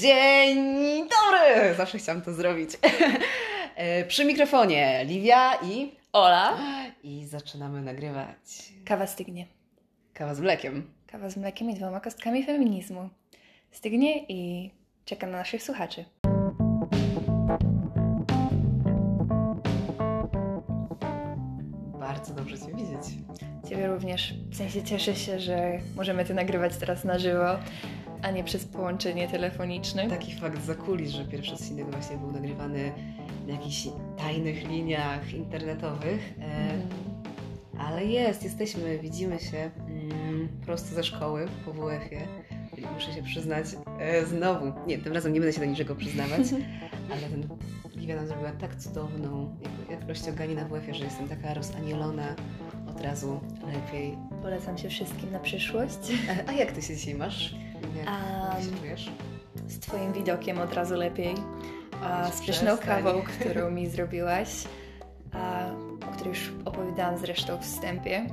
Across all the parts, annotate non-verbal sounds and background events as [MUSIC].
Dzień dobry! Zawsze chciałam to zrobić. [LAUGHS] E, Przy mikrofonie Livia i Ola. i zaczynamy nagrywać. Kawa stygnie. Kawa z mlekiem. Kawa z mlekiem i dwoma kostkami feminizmu. Stygnie i czekam na naszych słuchaczy. Bardzo dobrze Cię widzieć. Ciebie również. W sensie cieszę się, że możemy to nagrywać teraz na żywo, a nie przez połączenie telefoniczne. Taki fakt za kulis, że pierwszy odcinek właśnie był nagrywany na jakichś tajnych liniach internetowych. Mhm. Ale jest, jesteśmy, widzimy się mm, prosto ze szkoły po WF-ie. Muszę się przyznać e, znowu, nie, tym razem nie będę się do niczego przyznawać, [LAUGHS] ale ten Livia nam zrobiła tak cudowną jak rozciąganie na WF-ie, że jestem taka rozanielona od razu lepiej. Polecam się wszystkim na przyszłość. [LAUGHS] A jak Ty się dzisiaj masz? Się Am, czujesz? Z Twoim widokiem od razu lepiej. A, z pyszną kawą, którą mi zrobiłaś, a, o której już opowiadałam zresztą w wstępie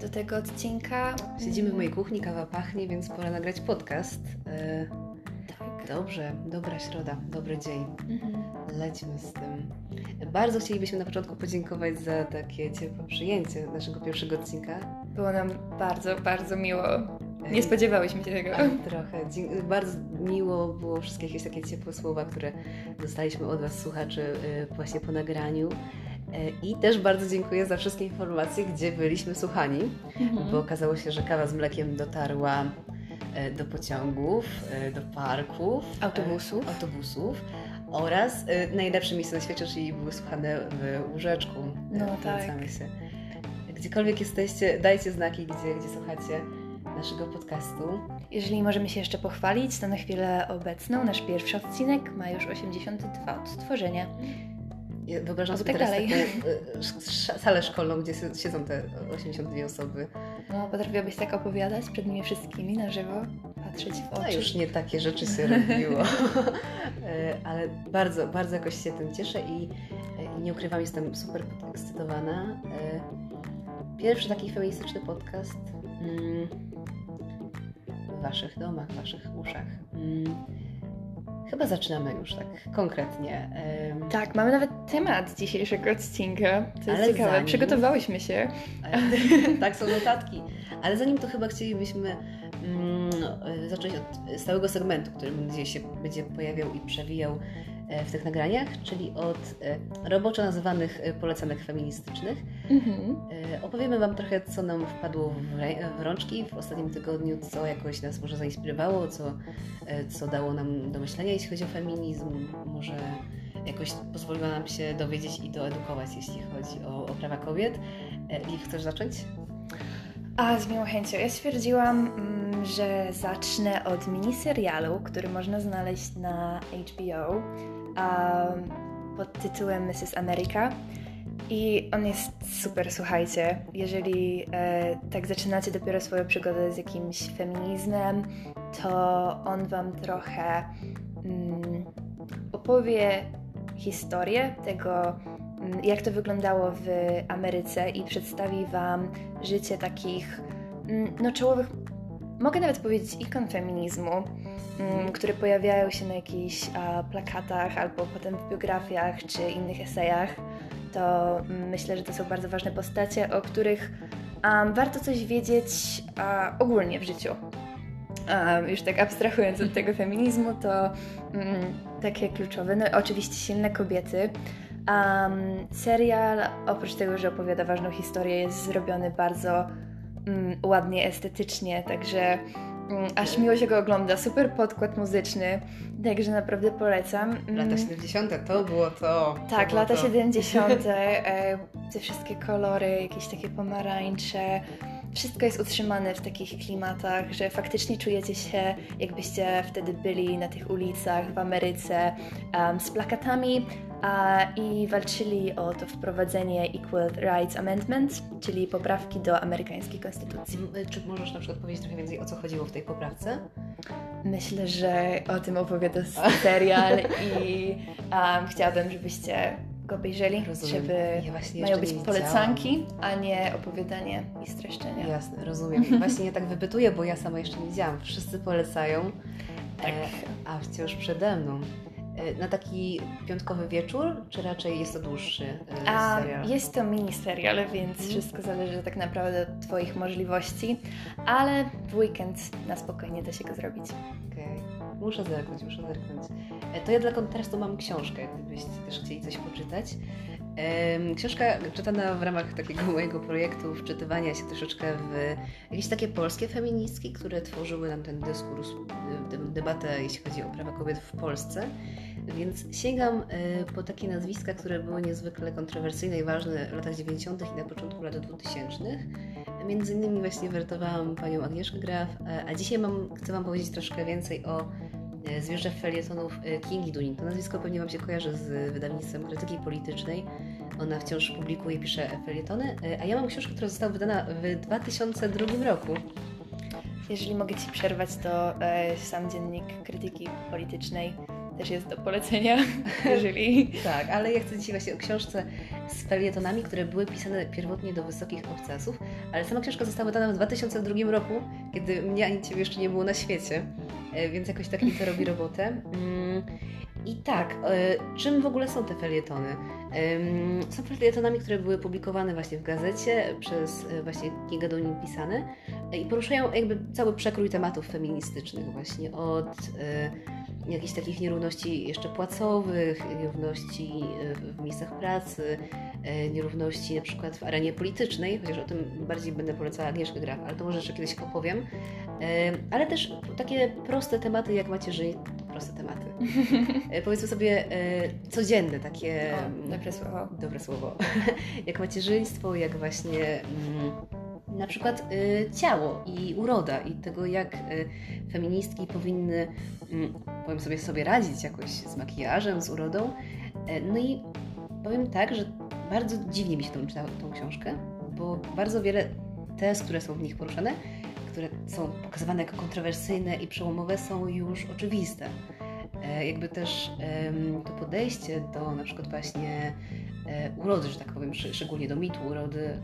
do tego odcinka. Siedzimy w mojej kuchni, kawa pachnie, więc pora nagrać podcast. E, Tak. Dobrze, dobra środa, dobry dzień. Mhm. Lećmy z tym. Bardzo chcielibyśmy na początku podziękować za takie ciepłe przyjęcie naszego pierwszego odcinka. Było nam bardzo, bardzo miło. Nie spodziewałyśmy się tego. Trochę. Bardzo miło było wszystkie jakieś takie ciepłe słowa, które dostaliśmy od Was, słuchaczy, y, właśnie po nagraniu. E, I też bardzo dziękuję za wszystkie informacje, gdzie byliśmy słuchani, Mhm. bo okazało się, że kawa z mlekiem dotarła e, do pociągów, do parków, Autobusów. autobusów oraz najlepsze miejsce na świecie, czyli były słuchane w łóżeczku. No tak. się. Gdziekolwiek jesteście, dajcie znaki, gdzie, gdzie słuchacie naszego podcastu. Jeżeli możemy się jeszcze pochwalić, to na chwilę obecną nasz pierwszy odcinek ma już 82 odtworzenia. Ja Wyobrażam sobie tak teraz dalej. taką sz- salę szkolną, gdzie si- siedzą te 82 osoby. No, potrafiłabyś tak opowiadać przed nimi wszystkimi na żywo, patrzeć w oczy. No już nie takie rzeczy się robiło. [LAUGHS] E, Ale bardzo, bardzo jakoś się tym cieszę i, i nie ukrywam, jestem super podekscytowana. E, Pierwszy taki feministyczny podcast mm, w Waszych domach, w Waszych uszach. Mm, Chyba zaczynamy już tak konkretnie. Tak, mamy nawet temat dzisiejszego odcinka. To jest ciekawe. zanim- Przygotowałyśmy się. [LAUGHS] Tak, są [LAUGHS] notatki. Ale zanim to chyba chcielibyśmy mm, e, zacząć od stałego segmentu, który nadzieję się będzie pojawiał i przewijał w tych nagraniach, czyli od e, roboczo nazywanych e, polecanek feministycznych. Mhm. E, Opowiemy Wam trochę, co nam wpadło w, rączki w ostatnim tygodniu, co jakoś nas może zainspirowało, co, e, co dało nam do myślenia, jeśli chodzi o feminizm, może jakoś pozwoliło nam się dowiedzieć i doedukować, jeśli chodzi o, o prawa kobiet. E, Liv, chcesz zacząć? A z miłą chęcią. Ja stwierdziłam, mm, że zacznę od miniserialu, który można znaleźć na HBO pod tytułem Mrs. America. I on jest super, słuchajcie. Jeżeli e, tak zaczynacie dopiero swoją przygodę z jakimś feminizmem, to on Wam trochę mm, opowie historię tego, mm, jak to wyglądało w Ameryce i przedstawi Wam życie takich mm, no, czołowych, mogę nawet powiedzieć, ikon feminizmu, które pojawiają się na jakichś plakatach albo potem w biografiach czy innych esejach. To mm, myślę, że to są bardzo ważne postacie, o których warto coś wiedzieć ogólnie w życiu. Już tak abstrahując od tego feminizmu, to mm, takie kluczowe, no oczywiście silne kobiety. Serial, oprócz tego, że opowiada ważną historię, jest zrobiony bardzo mm, ładnie, estetycznie, także mm, aż miło się go ogląda. Super podkład muzyczny, także naprawdę polecam. Lata Mm, 70. to było to. to tak, było lata to. 70., [LAUGHS] e, te wszystkie kolory, jakieś takie pomarańcze. Wszystko jest utrzymane w takich klimatach, że faktycznie czujecie się, jakbyście wtedy byli na tych ulicach w Ameryce em, z plakatami i walczyli o to wprowadzenie Equal Rights Amendment, czyli poprawki do amerykańskiej konstytucji. Mm, Czy możesz na przykład powiedzieć trochę więcej, o co chodziło w tej poprawce? Myślę, że o tym opowiada serial i um, chciałabym, żebyście go obejrzeli, Rozumiem. żeby Ja właśnie mają być polecanki, a nie opowiadanie i streszczenia. Jasne, rozumiem. [LAUGHS] Właśnie ja tak wypytuję, bo ja sama jeszcze nie widziałam. Wszyscy polecają. Tak. a wciąż przede mną. E, na taki piątkowy wieczór, czy raczej jest to dłuższy e, A serial? jest to mini serial, więc Mhm. wszystko zależy tak naprawdę od Twoich możliwości, ale w weekend na spokojnie da się go zrobić. Okej. Muszę zerknąć, muszę zerknąć. E, To ja dla kontrastu mam książkę, gdybyście też chcieli coś poczytać. Książka czytana w ramach takiego [LAUGHS] mojego projektu wczytywania się troszeczkę w jakieś takie polskie feministki, które tworzyły nam ten dyskurs, de- debatę, jeśli chodzi o prawa kobiet w Polsce. Więc sięgam e, po takie nazwiska, które były niezwykle kontrowersyjne i ważne w latach 90. i na początku lat 2000. Między innymi właśnie wertowałam panią Agnieszkę Graf, e, a dzisiaj mam, chcę Wam powiedzieć troszkę więcej o e, zwierzę felietonów e, Kingi Dunning. To nazwisko pewnie Wam się kojarzy z wydawnictwem krytyki politycznej. Ona wciąż publikuje i pisze felietony, e, a ja mam książkę, która została wydana w 2002 roku. Jeżeli mogę Ci przerwać, to e, sam dziennik krytyki politycznej też jest do polecenia, [LAUGHS] jeżeli... Tak, ale ja chcę dzisiaj właśnie o książce z felietonami, które były pisane pierwotnie do wysokich obcasów, ale sama książka została wydana w 2002 roku, kiedy mnie ani Ciebie jeszcze nie było na świecie, e, więc jakoś tak mi to robi robotę. I tak, e, czym w ogóle są te felietony? Są felietonami, które były publikowane właśnie w gazecie przez e, właśnie Kinga Dunning pisane e, i poruszają jakby cały przekrój tematów feministycznych właśnie od jakichś takich nierówności jeszcze płacowych, nierówności w miejscach pracy, nierówności na przykład w arenie politycznej, chociaż o tym bardziej będę polecała Agnieszkę Graf, ale to może jeszcze kiedyś opowiem. Ale też takie proste tematy jak macierzyństwo, proste tematy, [LAUGHS] E, powiedzmy sobie e, codzienne, takie... O, dobre słowo. Dobre słowo. [LAUGHS] jak macierzyństwo, jak właśnie... Mm, na przykład y, ciało i uroda i tego, jak y, feministki powinny, mm, powiem sobie, sobie radzić jakoś z makijażem, z urodą. No i powiem tak, że bardzo dziwnie mi się tą tą książkę, bo bardzo wiele tez, które są w nich poruszane, które są pokazywane jako kontrowersyjne i przełomowe, są już oczywiste. E, jakby też to podejście do na przykład właśnie e, urody, że tak powiem, szczególnie do mitu urody, e,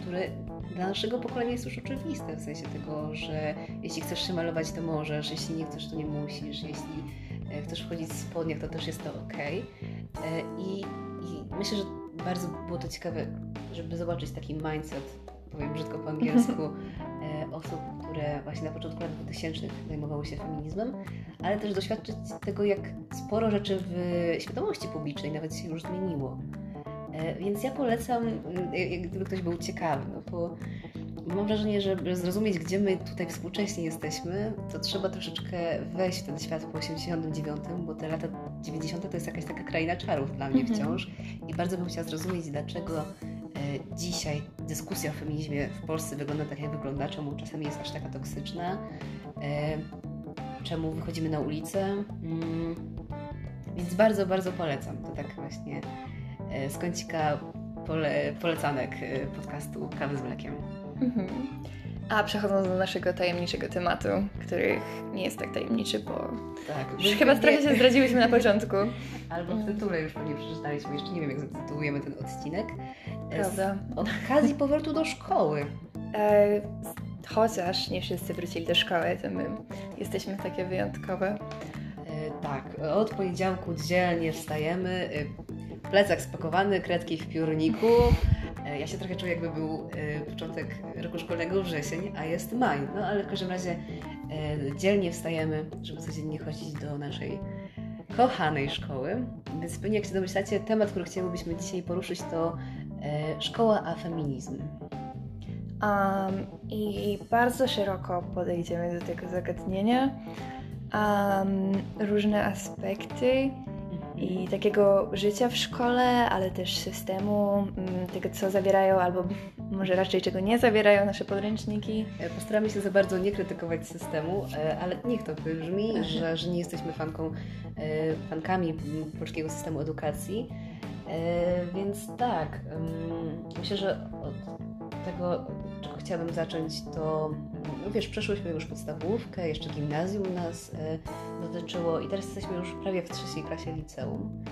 które dla naszego pokolenia jest już oczywiste, w sensie tego, że jeśli chcesz się malować, to możesz, jeśli nie chcesz, to nie musisz, jeśli e, chcesz wchodzić w spodniach, to też jest to ok. I, I myślę, że bardzo było to ciekawe, żeby zobaczyć taki mindset, powiem brzydko po angielsku, [LAUGHS] osób, które właśnie na początku lat 2000 zajmowały się feminizmem, ale też doświadczyć tego, jak sporo rzeczy w świadomości publicznej nawet się już zmieniło. E, Więc ja polecam, jak gdyby ktoś był ciekawy, no bo mam wrażenie, że żeby zrozumieć, gdzie my tutaj współcześnie jesteśmy, to trzeba troszeczkę wejść w ten świat po 89, bo te lata 90 to jest jakaś taka kraina czarów dla mnie Mhm. wciąż i bardzo bym chciała zrozumieć, dlaczego e, dzisiaj dyskusja o feminizmie w Polsce wygląda tak, jak wygląda, czemu czasami jest aż taka toksyczna, e, czemu wychodzimy na ulicę. Mm, Więc bardzo, bardzo polecam. To tak właśnie e, z kącika pole, polecanek e, podcastu Kawy z mlekiem. Mhm. A przechodząc do naszego tajemniczego tematu, który nie jest tak tajemniczy, bo Tak, już chyba trochę się zdradziłyśmy na początku. [LAUGHS] Albo w tytule już pewnie przeczytaliśmy, jeszcze nie wiem jak zatytułujemy ten odcinek. E, Prawda. Z [LAUGHS] okazji powrotu do szkoły. E, chociaż nie wszyscy wrócili do szkoły, to my jesteśmy takie wyjątkowe. E, Tak, od poniedziałku dzielnie wstajemy, e, plecak spakowany, kredki w piórniku. E, Ja się trochę czuję, jakby był e, początek roku szkolnego, wrzesień, a jest maj. No ale w każdym razie e, dzielnie wstajemy, żeby codziennie chodzić do naszej kochanej szkoły. Więc pewnie jak się domyślacie, temat, który chcielibyśmy dzisiaj poruszyć to szkoła a feminizm. Um, I bardzo szeroko podejdziemy do tego zagadnienia. Um, różne aspekty i takiego życia w szkole, ale też systemu, mm, tego co zawierają, albo może raczej czego nie zawierają nasze podręczniki. E, Postaramy się za bardzo nie krytykować systemu, e, ale niech to wybrzmi, że, że nie jesteśmy fanką, e, fankami polskiego systemu edukacji. Więc tak, myślę, że od tego, chciałabym zacząć, to no wiesz, przeszłyśmy już podstawówkę, jeszcze gimnazjum nas e, dotyczyło i teraz jesteśmy już prawie w trzeciej klasie liceum.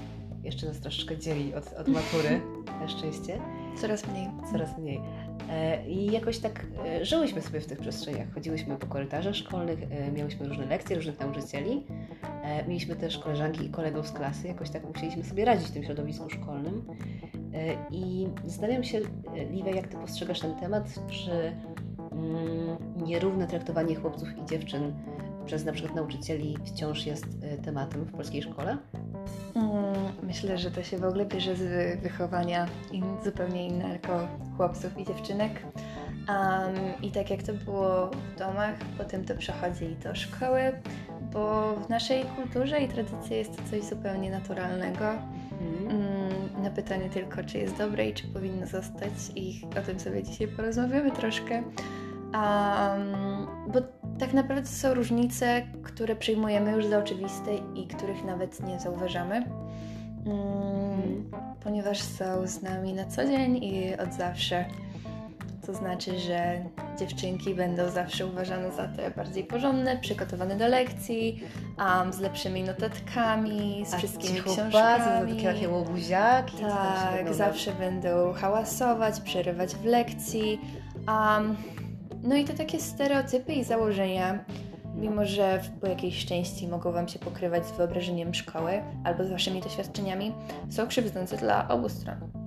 Jeszcze nas troszeczkę dzieli od, od matury, [LAUGHS] na szczęście Coraz mniej. coraz mniej. E, I jakoś tak e, żyłyśmy sobie w tych przestrzeniach. Chodziłyśmy po korytarzach szkolnych, miałyśmy różne lekcje, różnych nauczycieli. Mieliśmy też koleżanki i kolegów z klasy. Jakoś tak musieliśmy sobie radzić w tym środowisku szkolnym. I zastanawiam się, Liwe, jak Ty postrzegasz ten temat? Czy mm, nierówne traktowanie chłopców i dziewczyn przez na przykład nauczycieli wciąż jest tematem w polskiej szkole? Mm, myślę, że to się w ogóle bierze z wychowania in, zupełnie innego chłopców i dziewczynek. Um, I tak jak to było w domach, potem to przechodzi do szkoły, bo w naszej kulturze i tradycji jest to coś zupełnie naturalnego. Mhm. Mm, na pytanie tylko, czy jest dobre i czy powinno zostać, i o tym sobie dzisiaj porozmawiamy troszkę. Um, bo tak naprawdę są różnice, które przyjmujemy już za oczywiste i których nawet nie zauważamy, um, ponieważ są z nami na co dzień i od zawsze. To znaczy, że dziewczynki będą zawsze uważane za te bardziej porządne, przygotowane do lekcji, um, z lepszymi notatkami, z A wszystkimi książkami. Takie, takie łobuziaki. Tak, zawsze będą hałasować, przerywać w lekcji. Um, no i to takie stereotypy i założenia, mimo że po jakiejś części mogą Wam się pokrywać z wyobrażeniem szkoły albo z Waszymi doświadczeniami, są krzywdzące dla obu stron.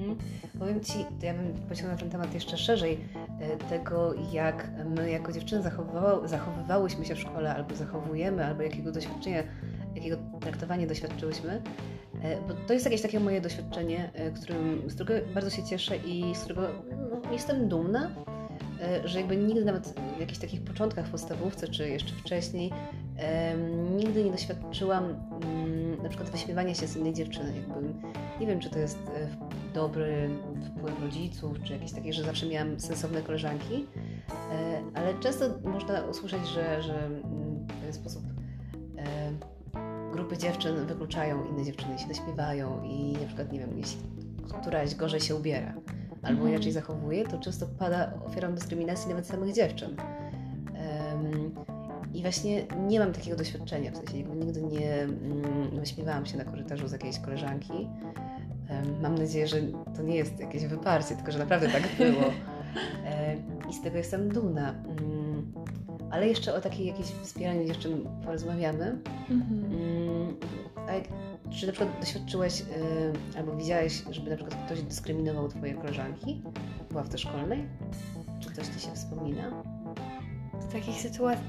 Mhm. Powiem Ci, ja bym pociągnęła ten temat jeszcze szerzej, e, tego jak my jako dziewczyny zachowywałyśmy się w szkole, albo zachowujemy, albo jakiego doświadczenia, jakiego traktowania doświadczyłyśmy, e, bo to jest jakieś takie moje doświadczenie, e, którym, z którego bardzo się cieszę i z którego no, jestem dumna, że jakby nigdy nawet w jakichś takich początkach w podstawówce, czy jeszcze wcześniej, nigdy nie doświadczyłam mm, na przykład wyśmiewania się z innej dziewczyny. Jakby, nie wiem, czy to jest dobry wpływ rodziców, czy jakieś takie, że zawsze miałam sensowne koleżanki, e, ale często można usłyszeć, że, że w ten sposób grupy dziewczyn wykluczają inne dziewczyny, się naśmiewają i na przykład, nie wiem, jeśli któraś gorzej się ubiera albo mhm. inaczej zachowuje, to często pada ofiarą dyskryminacji nawet samych dziewczyn. Um, I właśnie nie mam takiego doświadczenia, w sensie nigdy nie wyśmiewałam się na korytarzu z jakiejś koleżanki. Mam nadzieję, że to nie jest jakieś wyparcie, tylko że naprawdę tak było. [LAUGHS] I z tego jestem dumna. Um, ale jeszcze o takiej jakiejś wspieraniu dziewczyn porozmawiamy. Mhm. Mm, czy na przykład doświadczyłeś albo widziałeś, żeby na przykład ktoś dyskryminował Twoje koleżanki w ławce szkolnej? Czy ktoś Ci się wspomina? W takich sytuacjach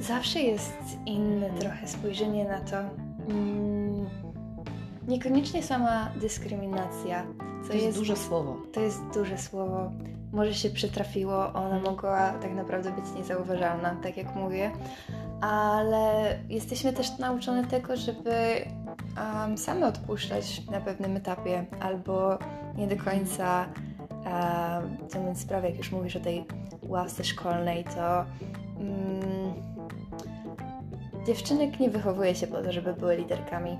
zawsze jest inne trochę spojrzenie na to. Niekoniecznie sama dyskryminacja. To jest, jest duże słowo. To jest duże słowo. Może się przytrafiło, ona mhm. mogła tak naprawdę być niezauważalna, tak jak mówię, ale jesteśmy też nauczone tego, żeby um, same odpuszczać na pewnym etapie, albo nie do końca um, sprawę, jak już mówisz o tej ławce szkolnej, to um, dziewczynek nie wychowuje się po to, żeby były liderkami.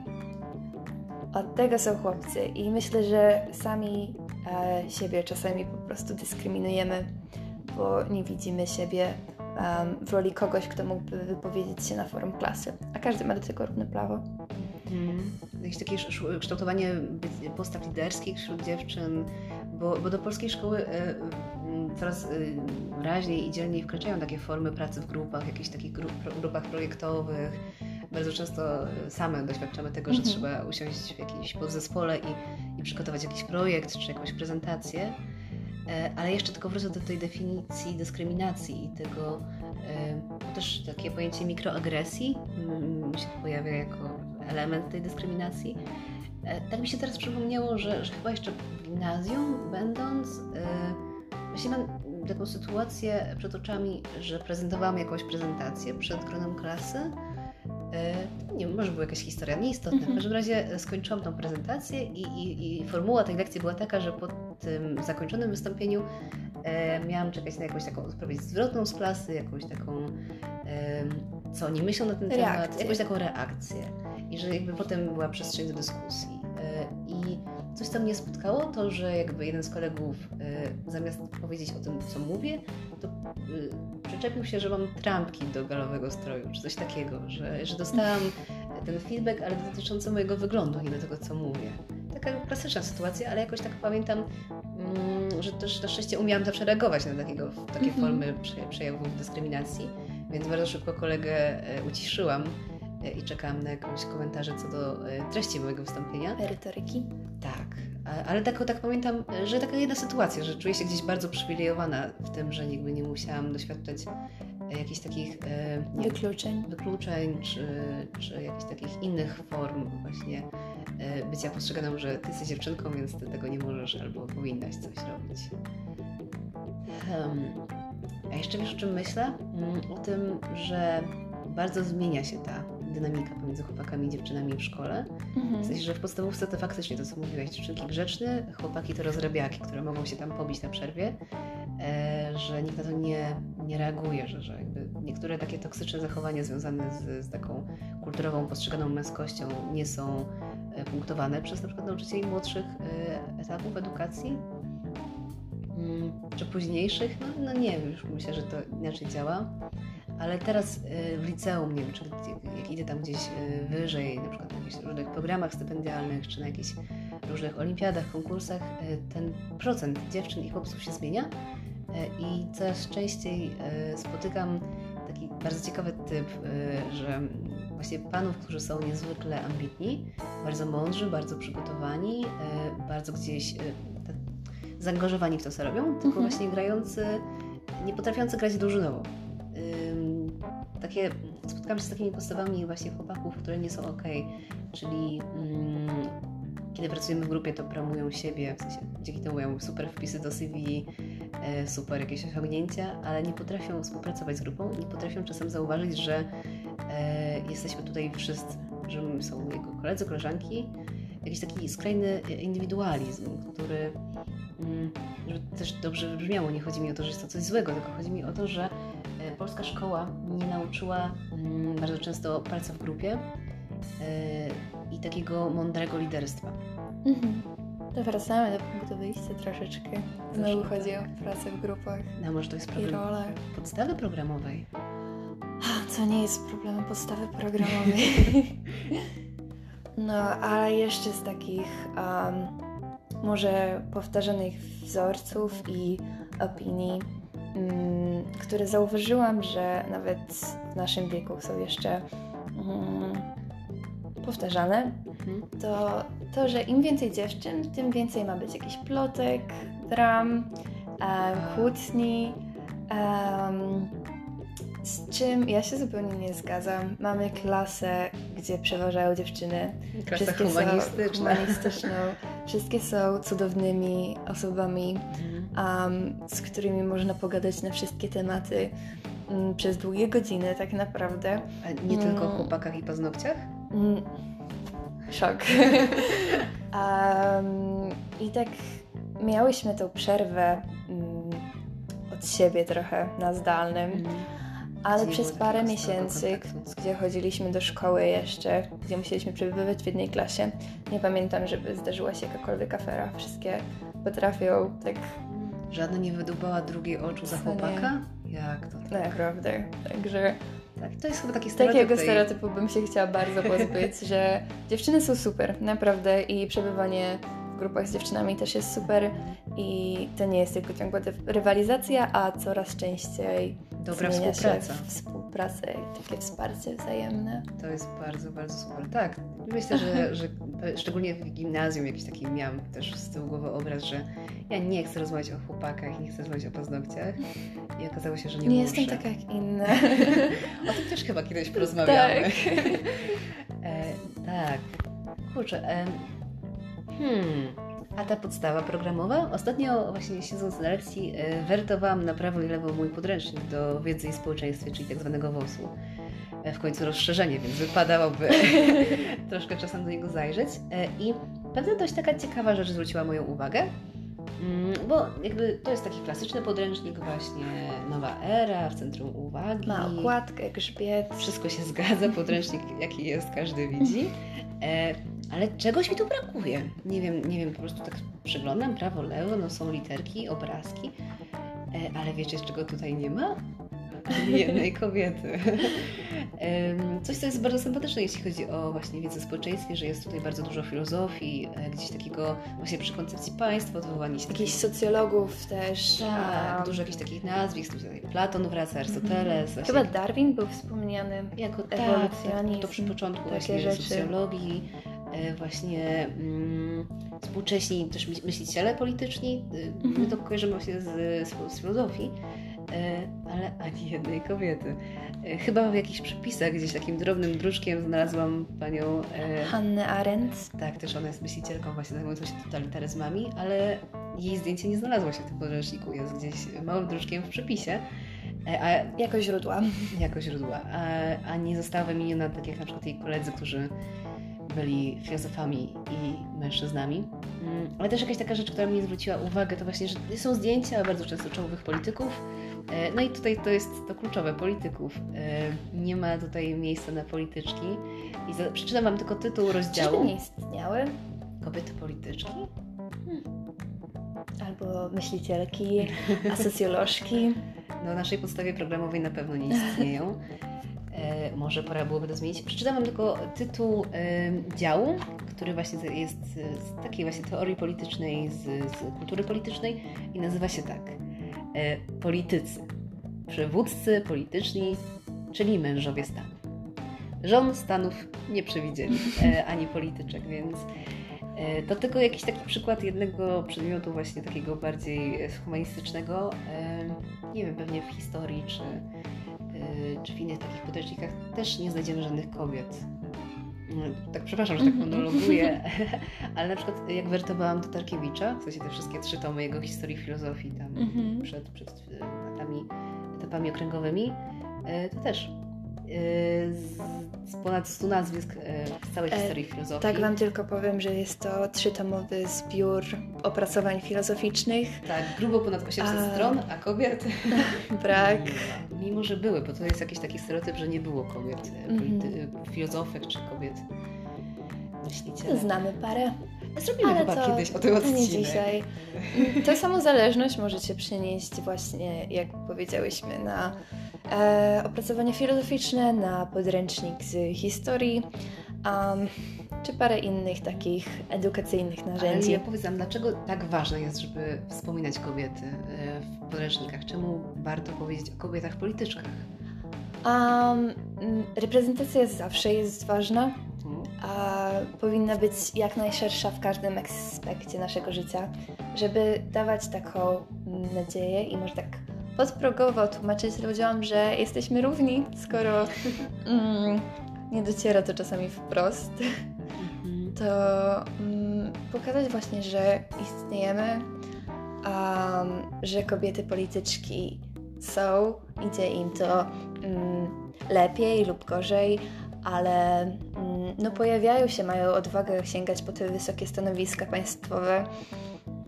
Od tego są chłopcy i myślę, że sami e, siebie czasami po prostu dyskryminujemy, bo nie widzimy siebie um, w roli kogoś, kto mógłby wypowiedzieć się na forum klasy, a każdy ma do tego równe prawo. Hmm. Jakieś takie kształtowanie postaw liderskich wśród dziewczyn, bo, bo do polskiej szkoły y, coraz y, raźniej i dzielniej wkraczają takie formy pracy w grupach, jakichś takich grup, grupach projektowych. Bardzo często same doświadczamy tego, że mhm. trzeba usiąść w jakimś podzespole i, i przygotować jakiś projekt czy jakąś prezentację. E, ale jeszcze tylko wrócę do tej definicji dyskryminacji i tego, e, też takie pojęcie mikroagresji mi się pojawia jako element tej dyskryminacji. E, tak mi się teraz przypomniało, że, że chyba jeszcze w gimnazjum będąc, właśnie mam taką sytuację przed oczami, że prezentowałam jakąś prezentację przed gronem klasy nie wiem, może była jakaś historia nieistotna. W każdym razie skończyłam tą prezentację i, i, i, formuła tej lekcji była taka, że po tym zakończonym wystąpieniu e, miałam czekać na jakąś taką odpowiedź zwrotną z klasy, jakąś taką, e, co oni myślą na ten reakcję. temat, jakąś taką reakcję. I że jakby potem była przestrzeń do dyskusji. E, coś, co mnie spotkało, to, że jakby jeden z kolegów y, zamiast powiedzieć o tym, co mówię, to y, przyczepił się, że mam trampki do galowego stroju, czy coś takiego, że, że dostałam ten feedback, ale dotyczący mojego wyglądu, nie do tego, co mówię. Taka klasyczna sytuacja, ale jakoś tak pamiętam, mm, że też na szczęście umiałam zawsze reagować na takiego, takie Mhm. formy prze- przejawów dyskryminacji, więc bardzo szybko kolegę e, uciszyłam e, i czekałam na jakieś komentarze co do e, treści mojego wystąpienia. Retoryki. Ale tak, tak pamiętam, że taka jedna sytuacja, że czuję się gdzieś bardzo przywilejowana w tym, że nigdy nie musiałam doświadczać e, jakichś takich e, nie Wykluczeń. wykluczeń, czy, czy jakichś takich innych form właśnie e, bycia postrzeganą, że ty jesteś dziewczynką, więc ty tego nie możesz albo powinnaś coś robić. Em, a jeszcze wiesz o czym myślę? Mm, O tym, że bardzo zmienia się ta dynamika pomiędzy chłopakami i dziewczynami w szkole. Mhm. W sensie, że w podstawówce to faktycznie to, co mówiłaś, dziewczynki grzeczne, chłopaki to rozrabiaki, które mogą się tam pobić na przerwie, e, że nikt na to nie, nie reaguje, że, że jakby niektóre takie toksyczne zachowania związane z, z taką kulturową, postrzeganą męskością nie są e, punktowane przez na przykład nauczycieli młodszych e, etapów edukacji, Mm, czy późniejszych, no, no nie wiem, już myślę, że to inaczej działa. Ale teraz y, w liceum, nie wiem, czy jak idę tam gdzieś y, wyżej, na przykład na jakichś różnych programach stypendialnych, czy na jakichś różnych olimpiadach, konkursach, y, ten procent dziewczyn i chłopców się zmienia i coraz częściej spotykam taki bardzo ciekawy typ, że właśnie panów, którzy są niezwykle ambitni, bardzo mądrzy, bardzo przygotowani, bardzo gdzieś tak zaangażowani w to, co robią, tylko Mhm. właśnie grający, nie potrafiący grać drużynowo. Takie, spotkałam się z takimi postawami właśnie chłopaków, które nie są ok, czyli mm, kiedy pracujemy w grupie, to promują siebie, w sensie dzięki temu mają super wpisy do CV, e, super jakieś osiągnięcia, ale nie potrafią współpracować z grupą, nie potrafią czasem zauważyć, że e, jesteśmy tutaj wszyscy, że są jego koledzy, koleżanki, jakiś taki skrajny indywidualizm, który mm, też dobrze wybrzmiało, nie chodzi mi o to, że jest to coś złego, tylko chodzi mi o to, że polska szkoła nie nauczyła mm, bardzo często pracy w grupie e, i takiego mądrego liderstwa. Mhm. To wracamy do punktu wyjścia troszeczkę. Znowu chodzi o pracę w grupach No może to jest i problem rolę. podstawy programowej. Co nie jest problemem podstawy programowej. [LAUGHS] No, a jeszcze z takich um, może powtarzanych wzorców i opinii, które zauważyłam, że nawet w naszym wieku są jeszcze mm, powtarzane, Mhm. to to, że im więcej dziewczyn, tym więcej ma być jakichś plotek, dram, kłótni. em, z czym ja się zupełnie nie zgadzam. Mamy klasę, gdzie przeważają dziewczyny. Klasa humanistyczna. humanistyczną. [LAUGHS] Wszystkie są cudownymi osobami, Mhm. um, z którymi można pogadać na wszystkie tematy mm, przez długie godziny, tak naprawdę. A nie tylko o Mm. chłopakach i paznokciach? Mm, Szok. [LAUGHS] um, I tak miałyśmy tą przerwę od siebie trochę na zdalnym, ale przez parę miesięcy, gdzie chodziliśmy do szkoły jeszcze, gdzie musieliśmy przebywać w jednej klasie, nie pamiętam, żeby zdarzyła się jakakolwiek afera. Wszystkie potrafią tak Żadna nie wydubała drugiej oczu za chłopaka? Jak to? tak? naprawdę. Także Tak, to jest chyba taki stereotyp. takiego stereotypu bym się chciała bardzo pozbyć, [LAUGHS] że dziewczyny są super, naprawdę i przebywanie w grupach z dziewczynami też jest super i to nie jest tylko ciągła rywalizacja, a coraz częściej Dobra współpraca. się w współpracę i takie wsparcie wzajemne. To jest bardzo, bardzo super. Tak, myślę, że, [LAUGHS] że szczególnie w gimnazjum jakiś taki miałam też z tyłu głowy obraz, że ja nie chcę rozmawiać o chłopakach, nie chcę rozmawiać o paznokciach i okazało się, że nie, Nie, muszę. jestem taka jak inne. [LAUGHS] O tym też chyba kiedyś porozmawiamy. Tak. [LAUGHS] e, tak. Kurczę, e, hmm... A ta podstawa programowa? Ostatnio właśnie siedząc na lekcji e, wertowałam na prawo i lewo mój podręcznik do wiedzy i społeczeństwie, czyli tak zwanego WOS-u. E, w końcu rozszerzenie, więc wypadałoby [LAUGHS] troszkę czasem do niego zajrzeć. E, I pewna dość taka ciekawa rzecz zwróciła moją uwagę, Mm, bo jakby to jest taki klasyczny podręcznik właśnie Nowa Era, w centrum uwagi. Ma okładkę, grzbiet. Wszystko się zgadza, podręcznik jaki jest, każdy widzi. E, ale czegoś mi tu brakuje. Nie wiem, nie wiem, po prostu tak przyglądam prawo, lewo, no są literki, obrazki. E, ale wiecie, czego tutaj nie ma? [LAUGHS] jednej kobiety. [LAUGHS] Coś, co jest bardzo sympatyczne, jeśli chodzi o właśnie wiedzę o społeczeństwie, że jest tutaj bardzo dużo filozofii, e, gdzieś takiego właśnie przy koncepcji państwa, odwołanie się... Jakichś socjologów też. Tak, um, dużo jakichś takich nazwisk, tutaj Platon wraca, Arystoteles. Mm, Chyba Darwin był wspomniany. Jako tak, ewolucjonizm. to przy początku właśnie rzeczy. socjologii e, właśnie mm, współcześni też myśliciele polityczni. My mhm. to kojarzymy właśnie z, z, z filozofii, E, ale ani jednej kobiety. E, chyba w jakichś przepisach, gdzieś takim drobnym druczkiem znalazłam panią... E, Hannę Arendt. Tak, też ona jest myślicielką właśnie zajmującą się totalitaryzmami, ale jej zdjęcie nie znalazło się w tym podręczniku, jest gdzieś małym druczkiem w przepisie. A, jako źródła. [LAUGHS] Jako źródła. A, a nie została wymieniona tak jak na przykład jej koledzy, którzy byli filozofami i mężczyznami. Mm, ale też jakaś taka rzecz, która mnie zwróciła uwagę, to właśnie, że są zdjęcia bardzo często czołowych polityków. E, no i tutaj to jest to kluczowe, polityków. E, nie ma tutaj miejsca na polityczki. I za, przeczytam Wam tylko tytuł rozdziału. Czyżby nie istniały? Kobiety polityczki? Hmm. Albo myślicielki, a socjolożki. [LAUGHS] No, naszej podstawie programowej na pewno nie istnieją. [LAUGHS] Może pora byłoby to zmienić. Przeczytam Wam tylko tytuł działu, który właśnie jest z takiej właśnie teorii politycznej, z, z kultury politycznej i nazywa się tak. E, politycy. Przywódcy polityczni, czyli mężowie stanu. Żon stanów nie przewidzieli, e, [LAUGHS] ani polityczek, więc e, to tylko jakiś taki przykład jednego przedmiotu właśnie takiego bardziej humanistycznego. Nie wiem, pewnie w historii czy czy w innych takich podręcznikach też nie znajdziemy żadnych kobiet. No, tak przepraszam, że tak mhm. monologuję, [LAUGHS] [LAUGHS] ale na przykład jak wertowałam Tatarkiewicza, w sensie te wszystkie trzy tomy jego historii filozofii tam mhm. przed, przed etapami, etapami okręgowymi, y, to też z, z ponad 100 nazwisk e, w całej e, historii filozofii. Tak Wam tylko powiem, że jest to trzytomowy zbiór opracowań filozoficznych. Tak, grubo ponad 800 a... stron, a kobiet? [LAUGHS] Brak. Mimo, że były, bo to jest jakiś taki stereotyp, że nie było kobiet, mm -hmm. filozofek czy kobiet myślicieli. Znamy parę. Zrobimy Ale chyba to, kiedyś o tym odcinek. Nie dzisiaj. Tę samozależność możecie przynieść właśnie, jak powiedziałyśmy, na e, opracowanie filozoficzne, na podręcznik z historii, um, czy parę innych takich edukacyjnych narzędzi. Ale ja powiedzam, dlaczego tak ważne jest, żeby wspominać kobiety e, w podręcznikach? Czemu warto powiedzieć o kobietach polityczkach? Um, reprezentacja zawsze jest ważna, mhm. a powinna być jak najszersza w każdym aspekcie naszego życia, żeby dawać taką nadzieję i może tak podprogowo tłumaczyć ludziom, że jesteśmy równi, skoro mm, nie dociera to czasami wprost, mhm. to mm, pokazać właśnie, że istniejemy, um, że kobiety polityczki są, idzie im to mm, lepiej lub gorzej, ale mm, no pojawiają się, mają odwagę sięgać po te wysokie stanowiska państwowe.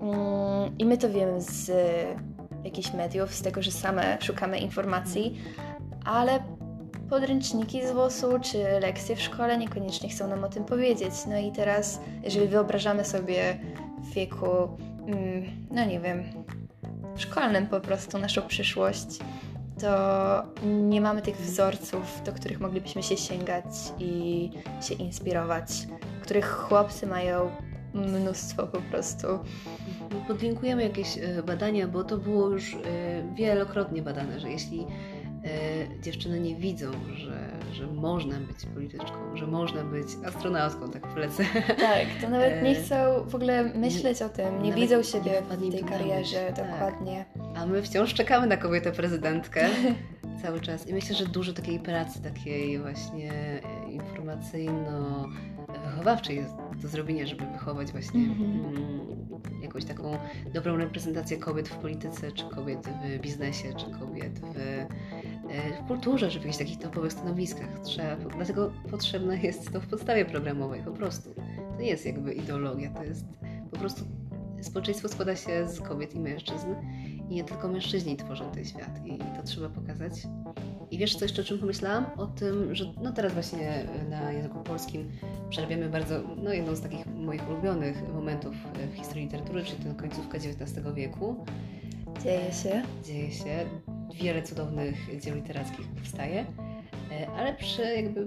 Mm, I my to wiemy z jakichś mediów, z tego, że same szukamy informacji, ale podręczniki z WOS-u czy lekcje w szkole niekoniecznie chcą nam o tym powiedzieć. No i teraz, jeżeli wyobrażamy sobie w wieku, mm, no nie wiem, szkolnym po prostu naszą przyszłość, to nie mamy tych wzorców, do których moglibyśmy się sięgać i się inspirować, których chłopcy mają mnóstwo po prostu. Podlinkujemy jakieś e, badania, bo to było już e, wielokrotnie badane, że jeśli e, dziewczyny nie widzą, że, że można być polityczką, że można być astronautką, tak polecę. Tak, to nawet nie chcą w ogóle myśleć o tym, nie widzą siebie w tej karierze, tak. dokładnie. A my wciąż czekamy na kobietę prezydentkę [LAUGHS] cały czas i myślę, że dużo takiej pracy, takiej właśnie informacyjno wychowawczej jest do zrobienia, żeby wychować właśnie mm-hmm. mm, jakąś taką dobrą reprezentację kobiet w polityce, czy kobiet w biznesie, czy kobiet w, e, w kulturze, czy w jakichś takich topowych stanowiskach. Trzeba, dlatego potrzebne jest to w podstawie programowej po prostu. To nie jest jakby ideologia, to jest po prostu społeczeństwo składa się z kobiet i mężczyzn i nie tylko mężczyźni tworzą ten świat i to trzeba pokazać. I wiesz co jeszcze o czym pomyślałam? O tym, że no teraz właśnie na języku polskim przerabiamy bardzo, no jedną z takich moich ulubionych momentów w historii literatury, czyli tę końcówkę XIX wieku. Dzieje się. Dzieje się. wiele cudownych dzieł literackich powstaje, ale przy jakby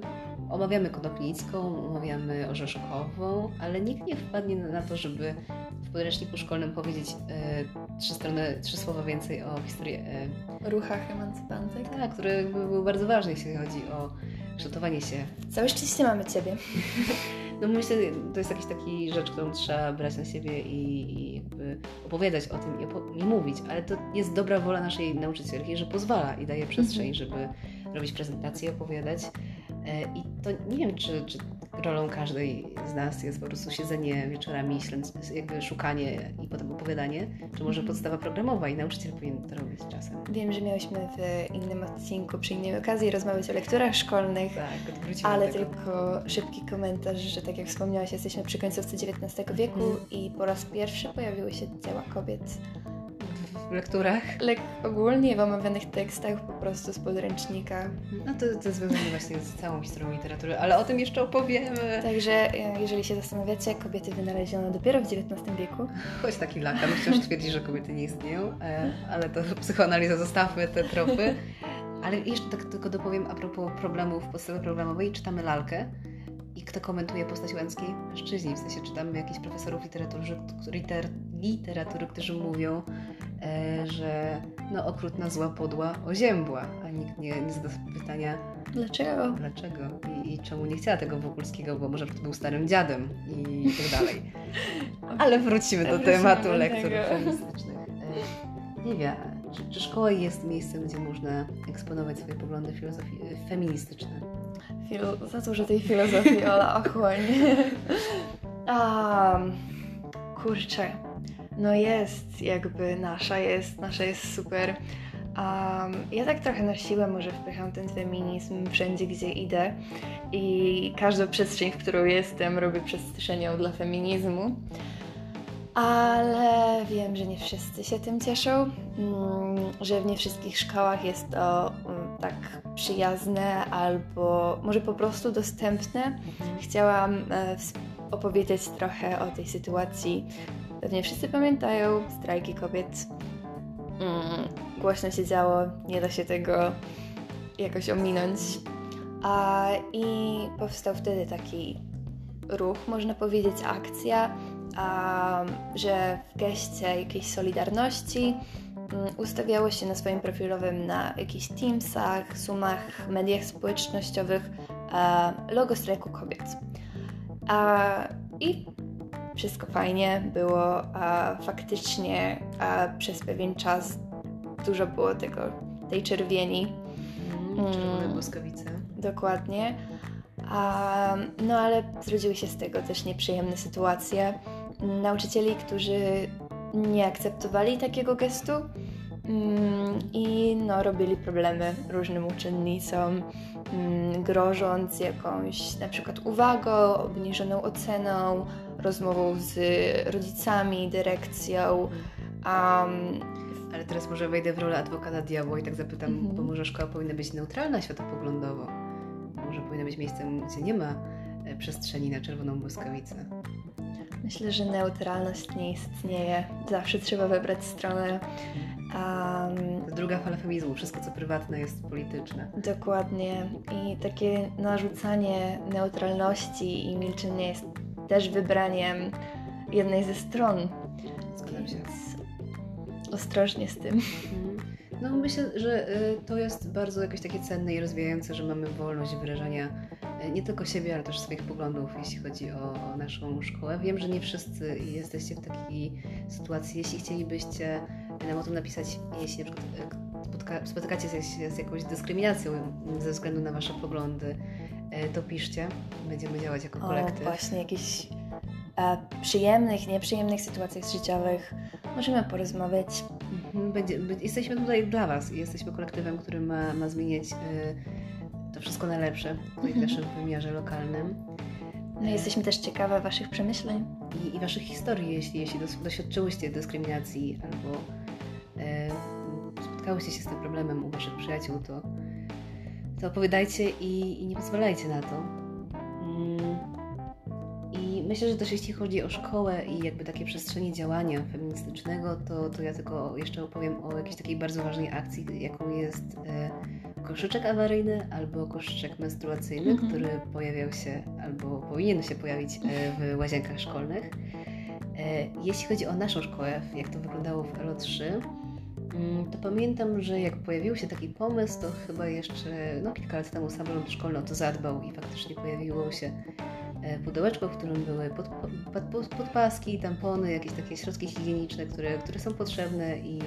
omawiamy Konopnicką, omawiamy Orzeszkową, ale nikt nie wpadnie na to, żeby w podręczniku szkolnym powiedzieć e, trzy, strony, trzy słowa więcej o historii. E, Ruchach emancypantek. Tak, które były bardzo ważne, jeśli chodzi o kształtowanie się. Całe szczęście mamy Ciebie. [LAUGHS] No myślę, to jest jakaś taki rzecz, którą trzeba brać na siebie i, i jakby opowiadać o tym i, opo- i, mówić, ale to jest dobra wola naszej nauczycielki, że pozwala i daje przestrzeń, mhm. żeby robić prezentacje, opowiadać. E, I to nie wiem, czy, czy rolą każdej z nas jest po prostu siedzenie wieczorami, jakby szukanie i potem opowiadanie, czy może mhm. podstawa programowa i nauczyciel powinien to robić czasem. Wiem, że miałyśmy w innym odcinku, przy innej okazji rozmawiać o lekturach szkolnych, tak, ale tylko szybki komentarz, że tak jak wspomniałaś, jesteśmy przy końcówce XIX wieku mhm. i po raz pierwszy pojawiły się dzieła kobiet lekturach? Lek ogólnie w omawianych tekstach po prostu z podręcznika. No to, to związane właśnie z całą historią literatury, ale o tym jeszcze opowiemy. Także e, jeżeli się zastanawiacie, kobiety wynaleziono dopiero w XIX wieku. Choć taki lakan wciąż twierdzi, że kobiety nie istnieją, e, ale to psychoanaliza, zostawmy te tropy. Ale jeszcze tak tylko dopowiem a propos problemów podstawy programowej. Czytamy lalkę i kto komentuje postać Łęckiej? Mężczyźni. W sensie czytamy jakichś profesorów literatury, liter, literatury którzy mówią, że no okrutna, zła, podła, oziębła, a nikt nie, nie zada pytania Dlaczego? Dlaczego? I, I, czemu nie chciała tego Wokulskiego, bo może był starym dziadem i tak dalej. [LAUGHS] Ale wrócimy do tematu lektur feministycznych. E, nie wiem, czy, czy szkoła jest miejscem, gdzie można eksponować swoje poglądy filozofii, feministyczne? Filo za dużo tej filozofii, ale ochłoń. [LAUGHS] um, kurczę, no jest jakby nasza, jest, nasza jest super. Um, ja tak trochę na siłę może wpycham ten feminizm wszędzie, gdzie idę i każdą przestrzeń, w którą jestem, robię przestrzenią dla feminizmu ale wiem, że nie wszyscy się tym cieszą, mm, że w nie wszystkich szkołach jest to mm, tak przyjazne albo może po prostu dostępne. Chciałam e, opowiedzieć trochę o tej sytuacji. Pewnie wszyscy pamiętają strajki kobiet. Mm, głośno się działo, nie da się tego jakoś ominąć. I powstał wtedy taki ruch, można powiedzieć, akcja że w geście jakiejś solidarności mm, ustawiało się na swoim profilowym na jakichś Teamsach, Zoomach, mediach społecznościowych logo strajku kobiet. I wszystko fajnie było, a faktycznie a przez pewien czas dużo było tego, tej czerwieni. Mm, czerwone błyskawice. Dokładnie. A, no ale zrodziły się z tego też nieprzyjemne sytuacje nauczycieli, którzy nie akceptowali takiego gestu mm, i no, robili problemy różnym uczennicom, mm, grożąc jakąś na przykład uwagą, obniżoną oceną, rozmową z rodzicami, dyrekcją. Um, ale teraz może wejdę w rolę adwokata diabła i tak zapytam, bo może szkoła powinna być neutralna światopoglądowo? Może powinna być miejscem, gdzie nie ma e, przestrzeni na czerwoną błyskawicę? Myślę, że neutralność nie istnieje. Zawsze trzeba wybrać stronę. Um, Druga fala feminizmu. Wszystko, co prywatne, jest polityczne. Dokładnie. I takie narzucanie neutralności i milczenie jest też wybraniem jednej ze stron. Zgadzam się. Ostrożnie z tym. Mhm. No myślę, że y, to jest bardzo jakieś takie cenne i rozwijające, że mamy wolność wyrażania y, nie tylko siebie, ale też swoich poglądów, jeśli chodzi o, naszą szkołę. Wiem, że nie wszyscy jesteście w takiej sytuacji. Jeśli chcielibyście nam o tym napisać, jeśli na przykład y, spotykacie się z jakąś dyskryminacją ze względu na Wasze poglądy, to piszcie. Będziemy działać jako kolektyw. O, właśnie, jakieś e, przyjemnych, nieprzyjemnych sytuacjach życiowych możemy porozmawiać. Mhm, będzie, jesteśmy tutaj dla Was jesteśmy kolektywem, który ma, ma zmieniać y, to wszystko na lepsze w mhm. naszym wymiarze lokalnym. No, jesteśmy też ciekawe Waszych przemyśleń. I, i Waszych historii, jeśli, jeśli doświadczyłyście dyskryminacji albo y, spotkałyście się z tym problemem u Waszych przyjaciół, to, to opowiadajcie i, i nie pozwalajcie na to myślę, że też jeśli chodzi o szkołę i jakby takie przestrzenie działania feministycznego, to, to ja tylko jeszcze opowiem o jakiejś takiej bardzo ważnej akcji, jaką jest e, koszyczek awaryjny albo koszyczek menstruacyjny, mhm. który pojawiał się albo powinien się pojawić e, w łazienkach szkolnych. E, jeśli chodzi o naszą szkołę, jak to wyglądało w LO3, mm, to pamiętam, że jak pojawił się taki pomysł, to chyba jeszcze no, kilka lat temu samorząd szkolny o to zadbał i faktycznie pojawiło się e, pudełeczko, w którym były pod, pod, podpaski, tampony, jakieś takie środki higieniczne, które, które są potrzebne i,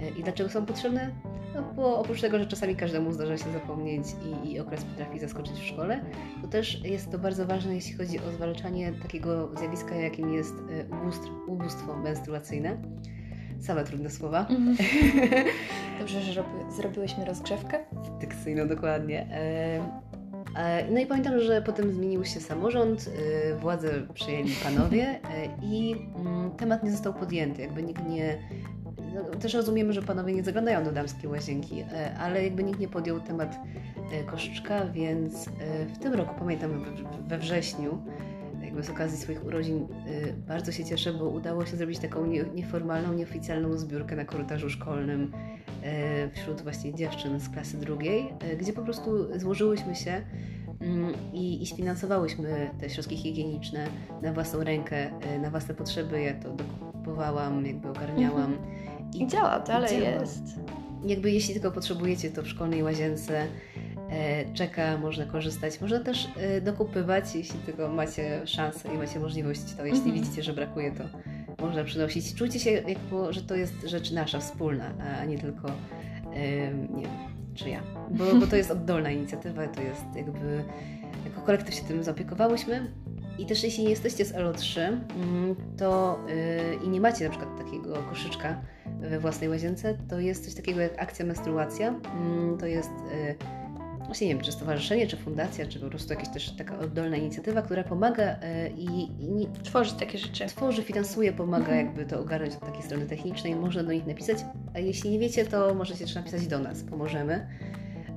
e, i dlaczego są potrzebne? No bo oprócz tego, że czasami każdemu zdarza się zapomnieć i, i okres potrafi zaskoczyć w szkole, to też jest to bardzo ważne, jeśli chodzi o zwalczanie takiego zjawiska, jakim jest e, ubóstwo menstruacyjne. Same trudne słowa. Mm. [LAUGHS] Dobrze, że robi, zrobiłyśmy rozgrzewkę. Dykcyjną, dokładnie. E, e, no i pamiętam, że potem zmienił się samorząd, władze przyjęli panowie i mm, temat nie został podjęty. Jakby nikt nie, no, też rozumiemy, że panowie nie zaglądają do damskiej łazienki, e, ale jakby nikt nie podjął temat e, koszyczka, więc e, w tym roku, pamiętam we wrześniu, jakby z okazji swoich urodzin, bardzo się cieszę, bo udało się zrobić taką nieformalną, nieoficjalną zbiórkę na korytarzu szkolnym wśród właśnie dziewczyn z klasy drugiej, gdzie po prostu złożyłyśmy się mm, i, i sfinansowałyśmy te środki higieniczne na własną rękę, na własne potrzeby. Ja to dokupowałam, jakby ogarniałam. Mhm. I działa, dalej działa. jest. Jakby jeśli tylko potrzebujecie, to w szkolnej łazience czeka, można korzystać. Można też e, dokupywać, jeśli tylko macie szansę i macie możliwość, to jeśli mhm. widzicie, że brakuje, to można przynosić. Czujcie się, jakby, że to jest rzecz nasza, wspólna, a nie tylko, e, nie wiem, czy ja. Bo, bo to jest oddolna inicjatywa, to jest jakby, jako kolektyw się tym zaopiekowałyśmy i też jeśli nie jesteście z LO3, mm, to yy, i nie macie na przykład takiego koszyczka we własnej łazience, to jest coś takiego jak akcja menstruacja. Yy, to jest yy, właśnie nie wiem, czy stowarzyszenie, czy fundacja, czy po prostu jakaś też taka oddolna inicjatywa, która pomaga y, i, i tworzy takie rzeczy. Tworzy, finansuje, pomaga mhm. jakby to ogarnąć od takiej strony technicznej. Można do nich napisać, a jeśli nie wiecie, to możecie też napisać do nas, pomożemy.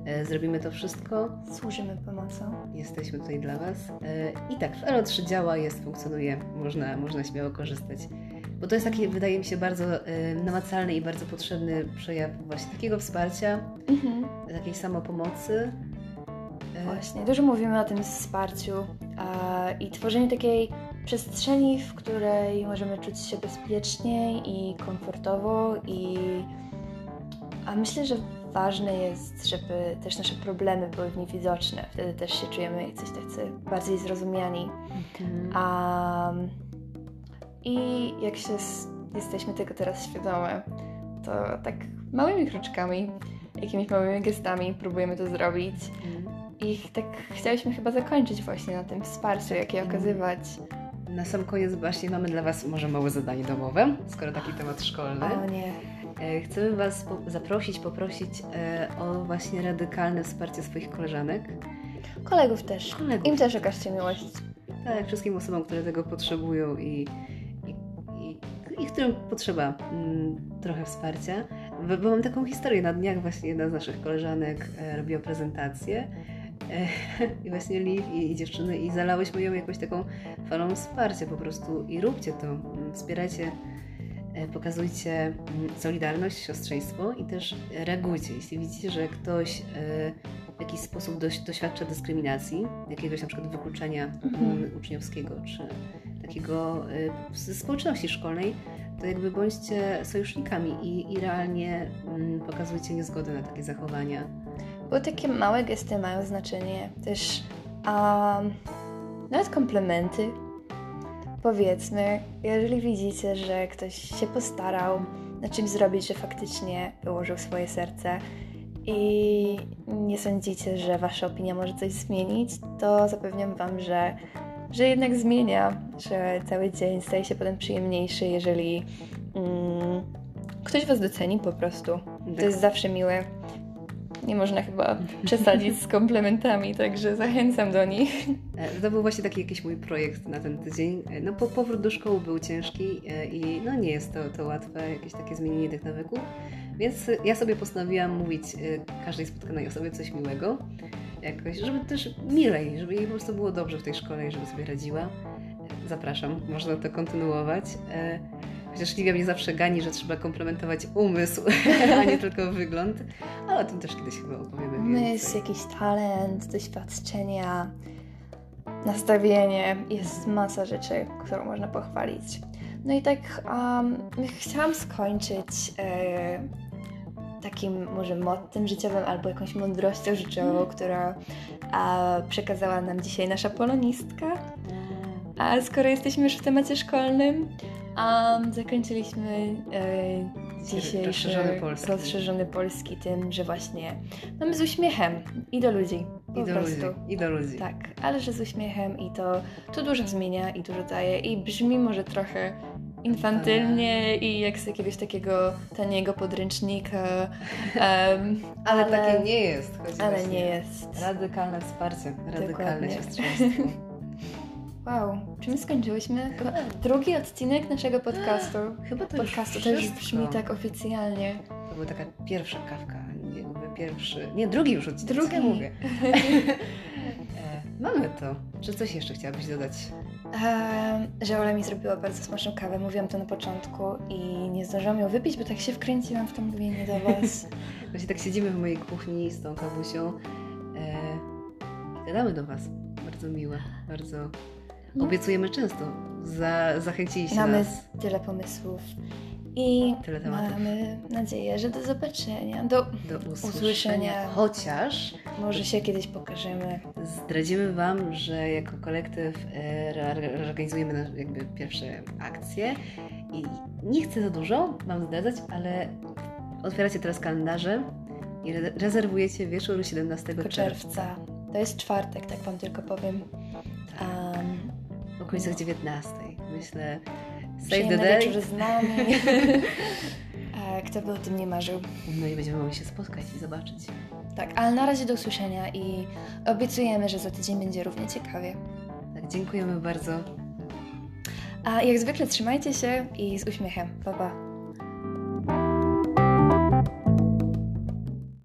E, zrobimy to wszystko. Służymy pomocą. Jesteśmy tutaj dla Was. E, I tak, LO3 działa, jest, funkcjonuje, można, można śmiało korzystać. Bo to jest taki, wydaje mi się, bardzo e, namacalny i bardzo potrzebny przejaw właśnie takiego wsparcia, mhm. takiej samopomocy. Właśnie, dużo mówimy o tym wsparciu i tworzeniu takiej przestrzeni, w której możemy czuć się bezpieczniej i komfortowo i a myślę, że ważne jest, żeby też nasze problemy były w niej widoczne. Wtedy też się czujemy jacyś tacy bardziej zrozumiani. Mhm. Um, I jak się jesteśmy tego teraz świadome, to tak małymi kroczkami, jakimiś małymi gestami próbujemy to zrobić. Mhm. I tak chcieliśmy chyba zakończyć właśnie na tym wsparciu, jakie mhm. okazywać. Na sam koniec właśnie mamy dla Was może małe zadanie domowe, skoro taki temat szkolny. O nie. E, chcemy Was zaprosić, poprosić e, o właśnie radykalne wsparcie swoich koleżanek. Kolegów też. Kolegów. Im też okażcie miłość. Tak, wszystkim osobom, które tego potrzebują i, i, którym potrzeba mm, trochę wsparcia. Bo, mam taką historię. Na dniach właśnie jedna z naszych koleżanek e, robiła prezentację [LAUGHS] i właśnie Liv i, i, dziewczyny i zalałyśmy ją jakąś taką falą wsparcia po prostu i róbcie to, mm, wspierajcie E, pokazujcie mm, solidarność, siostrzeństwo i też reagujcie. Jeśli widzicie, że ktoś e, w jakiś sposób doświadcza dyskryminacji, jakiegoś na przykład wykluczenia mhm. Mm, uczniowskiego, czy takiego e, ze społeczności szkolnej, to jakby bądźcie sojusznikami i, i realnie mm, pokazujcie niezgodę na takie zachowania. Bo takie małe gesty mają znaczenie. Też um, nawet komplementy Powiedzmy, jeżeli widzicie, że ktoś się postarał na czymś zrobić, że faktycznie wyłożył swoje serce i nie sądzicie, że wasza opinia może coś zmienić, to zapewniam wam, że, że jednak zmienia, że cały dzień staje się potem przyjemniejszy, jeżeli mm, ktoś was doceni po prostu. To jest zawsze miłe nie można chyba przesadzić z komplementami, także zachęcam do nich. E, to był właśnie taki jakiś mój projekt na ten tydzień. E, no po powrót do szkoły był ciężki e, i no nie jest to, to łatwe, jakieś takie zmienienie tych nawyków, więc ja sobie postanowiłam mówić każdej spotkanej osobie coś miłego, jakoś, żeby też milej, żeby jej po prostu było dobrze w tej szkole i żeby sobie radziła. zapraszam, można to kontynuować. E, chociaż Liwia mnie zawsze gani, że trzeba komplementować umysł, [LAUGHS] a nie tylko wygląd, ale o tym też kiedyś chyba opowiemy Umysł, jakiś talent, doświadczenia, nastawienie. Jest masa rzeczy, którą można pochwalić. No i tak um, chciałam skończyć e, takim może mottem życiowym albo jakąś mądrością życiową, która a, przekazała nam dzisiaj nasza polonistka. A skoro jesteśmy już w temacie szkolnym, um, zakończyliśmy e, dzisiejszy rozszerzony polski. rozszerzony polski tym, że właśnie mamy z uśmiechem i do ludzi. Po I do prostu. ludzi, i do ludzi. Tak, ale że z uśmiechem i to, to dużo zmienia i dużo daje i brzmi może trochę infantylnie i jak z jakiegoś takiego taniego podręcznika, [LAUGHS] em, Ale, takie nie jest. choć ale nie jest. Radykalne wsparcie, radykalne siostrzeństwo. [LAUGHS] Wow, czy my skończyłyśmy? Chyba drugi odcinek naszego podcastu. Chyba to Podcastu to już brzmi tak oficjalnie. To była taka pierwsza kawka, jakby pierwszy, nie, drugi już odcinek, Drugi. co ja mówię. [LAUGHS] e, mamy to. Czy coś jeszcze chciałabyś dodać? Że Ola mi zrobiła bardzo smaczną kawę, mówiłam to na początku i nie zdążyłam ją wypić, bo tak się wkręciłam w to mówienie do Was. [LAUGHS] Właśnie tak siedzimy w mojej kuchni z tą kawusią e, i gadamy do Was. Bardzo miłe, bardzo... Obiecujemy często. Za, zachęciliście Mamy nas. tyle pomysłów i Tyle tematów. mamy nadzieję, że do zobaczenia, do Do usłyszenia. usłyszenia. Chociaż może się kiedyś pokażemy. Zdradzimy Wam, że jako kolektyw e, organizujemy jakby pierwsze akcje i nie chcę za dużo Wam zdradzać, ale otwieracie teraz kalendarze i re- rezerwujecie wieczór 17 Tylko czerwca czerwca. To jest czwartek, tak Wam tylko powiem. Um, w okolicach 19. Myślę, save the day. wieczory z nami. [LAUGHS] Kto by o tym nie marzył. No i będziemy mogli się spotkać i zobaczyć. Tak, ale na razie do usłyszenia i obiecujemy, że za tydzień będzie równie ciekawie. Tak, dziękujemy bardzo. A jak zwykle trzymajcie się i z uśmiechem. Pa, pa.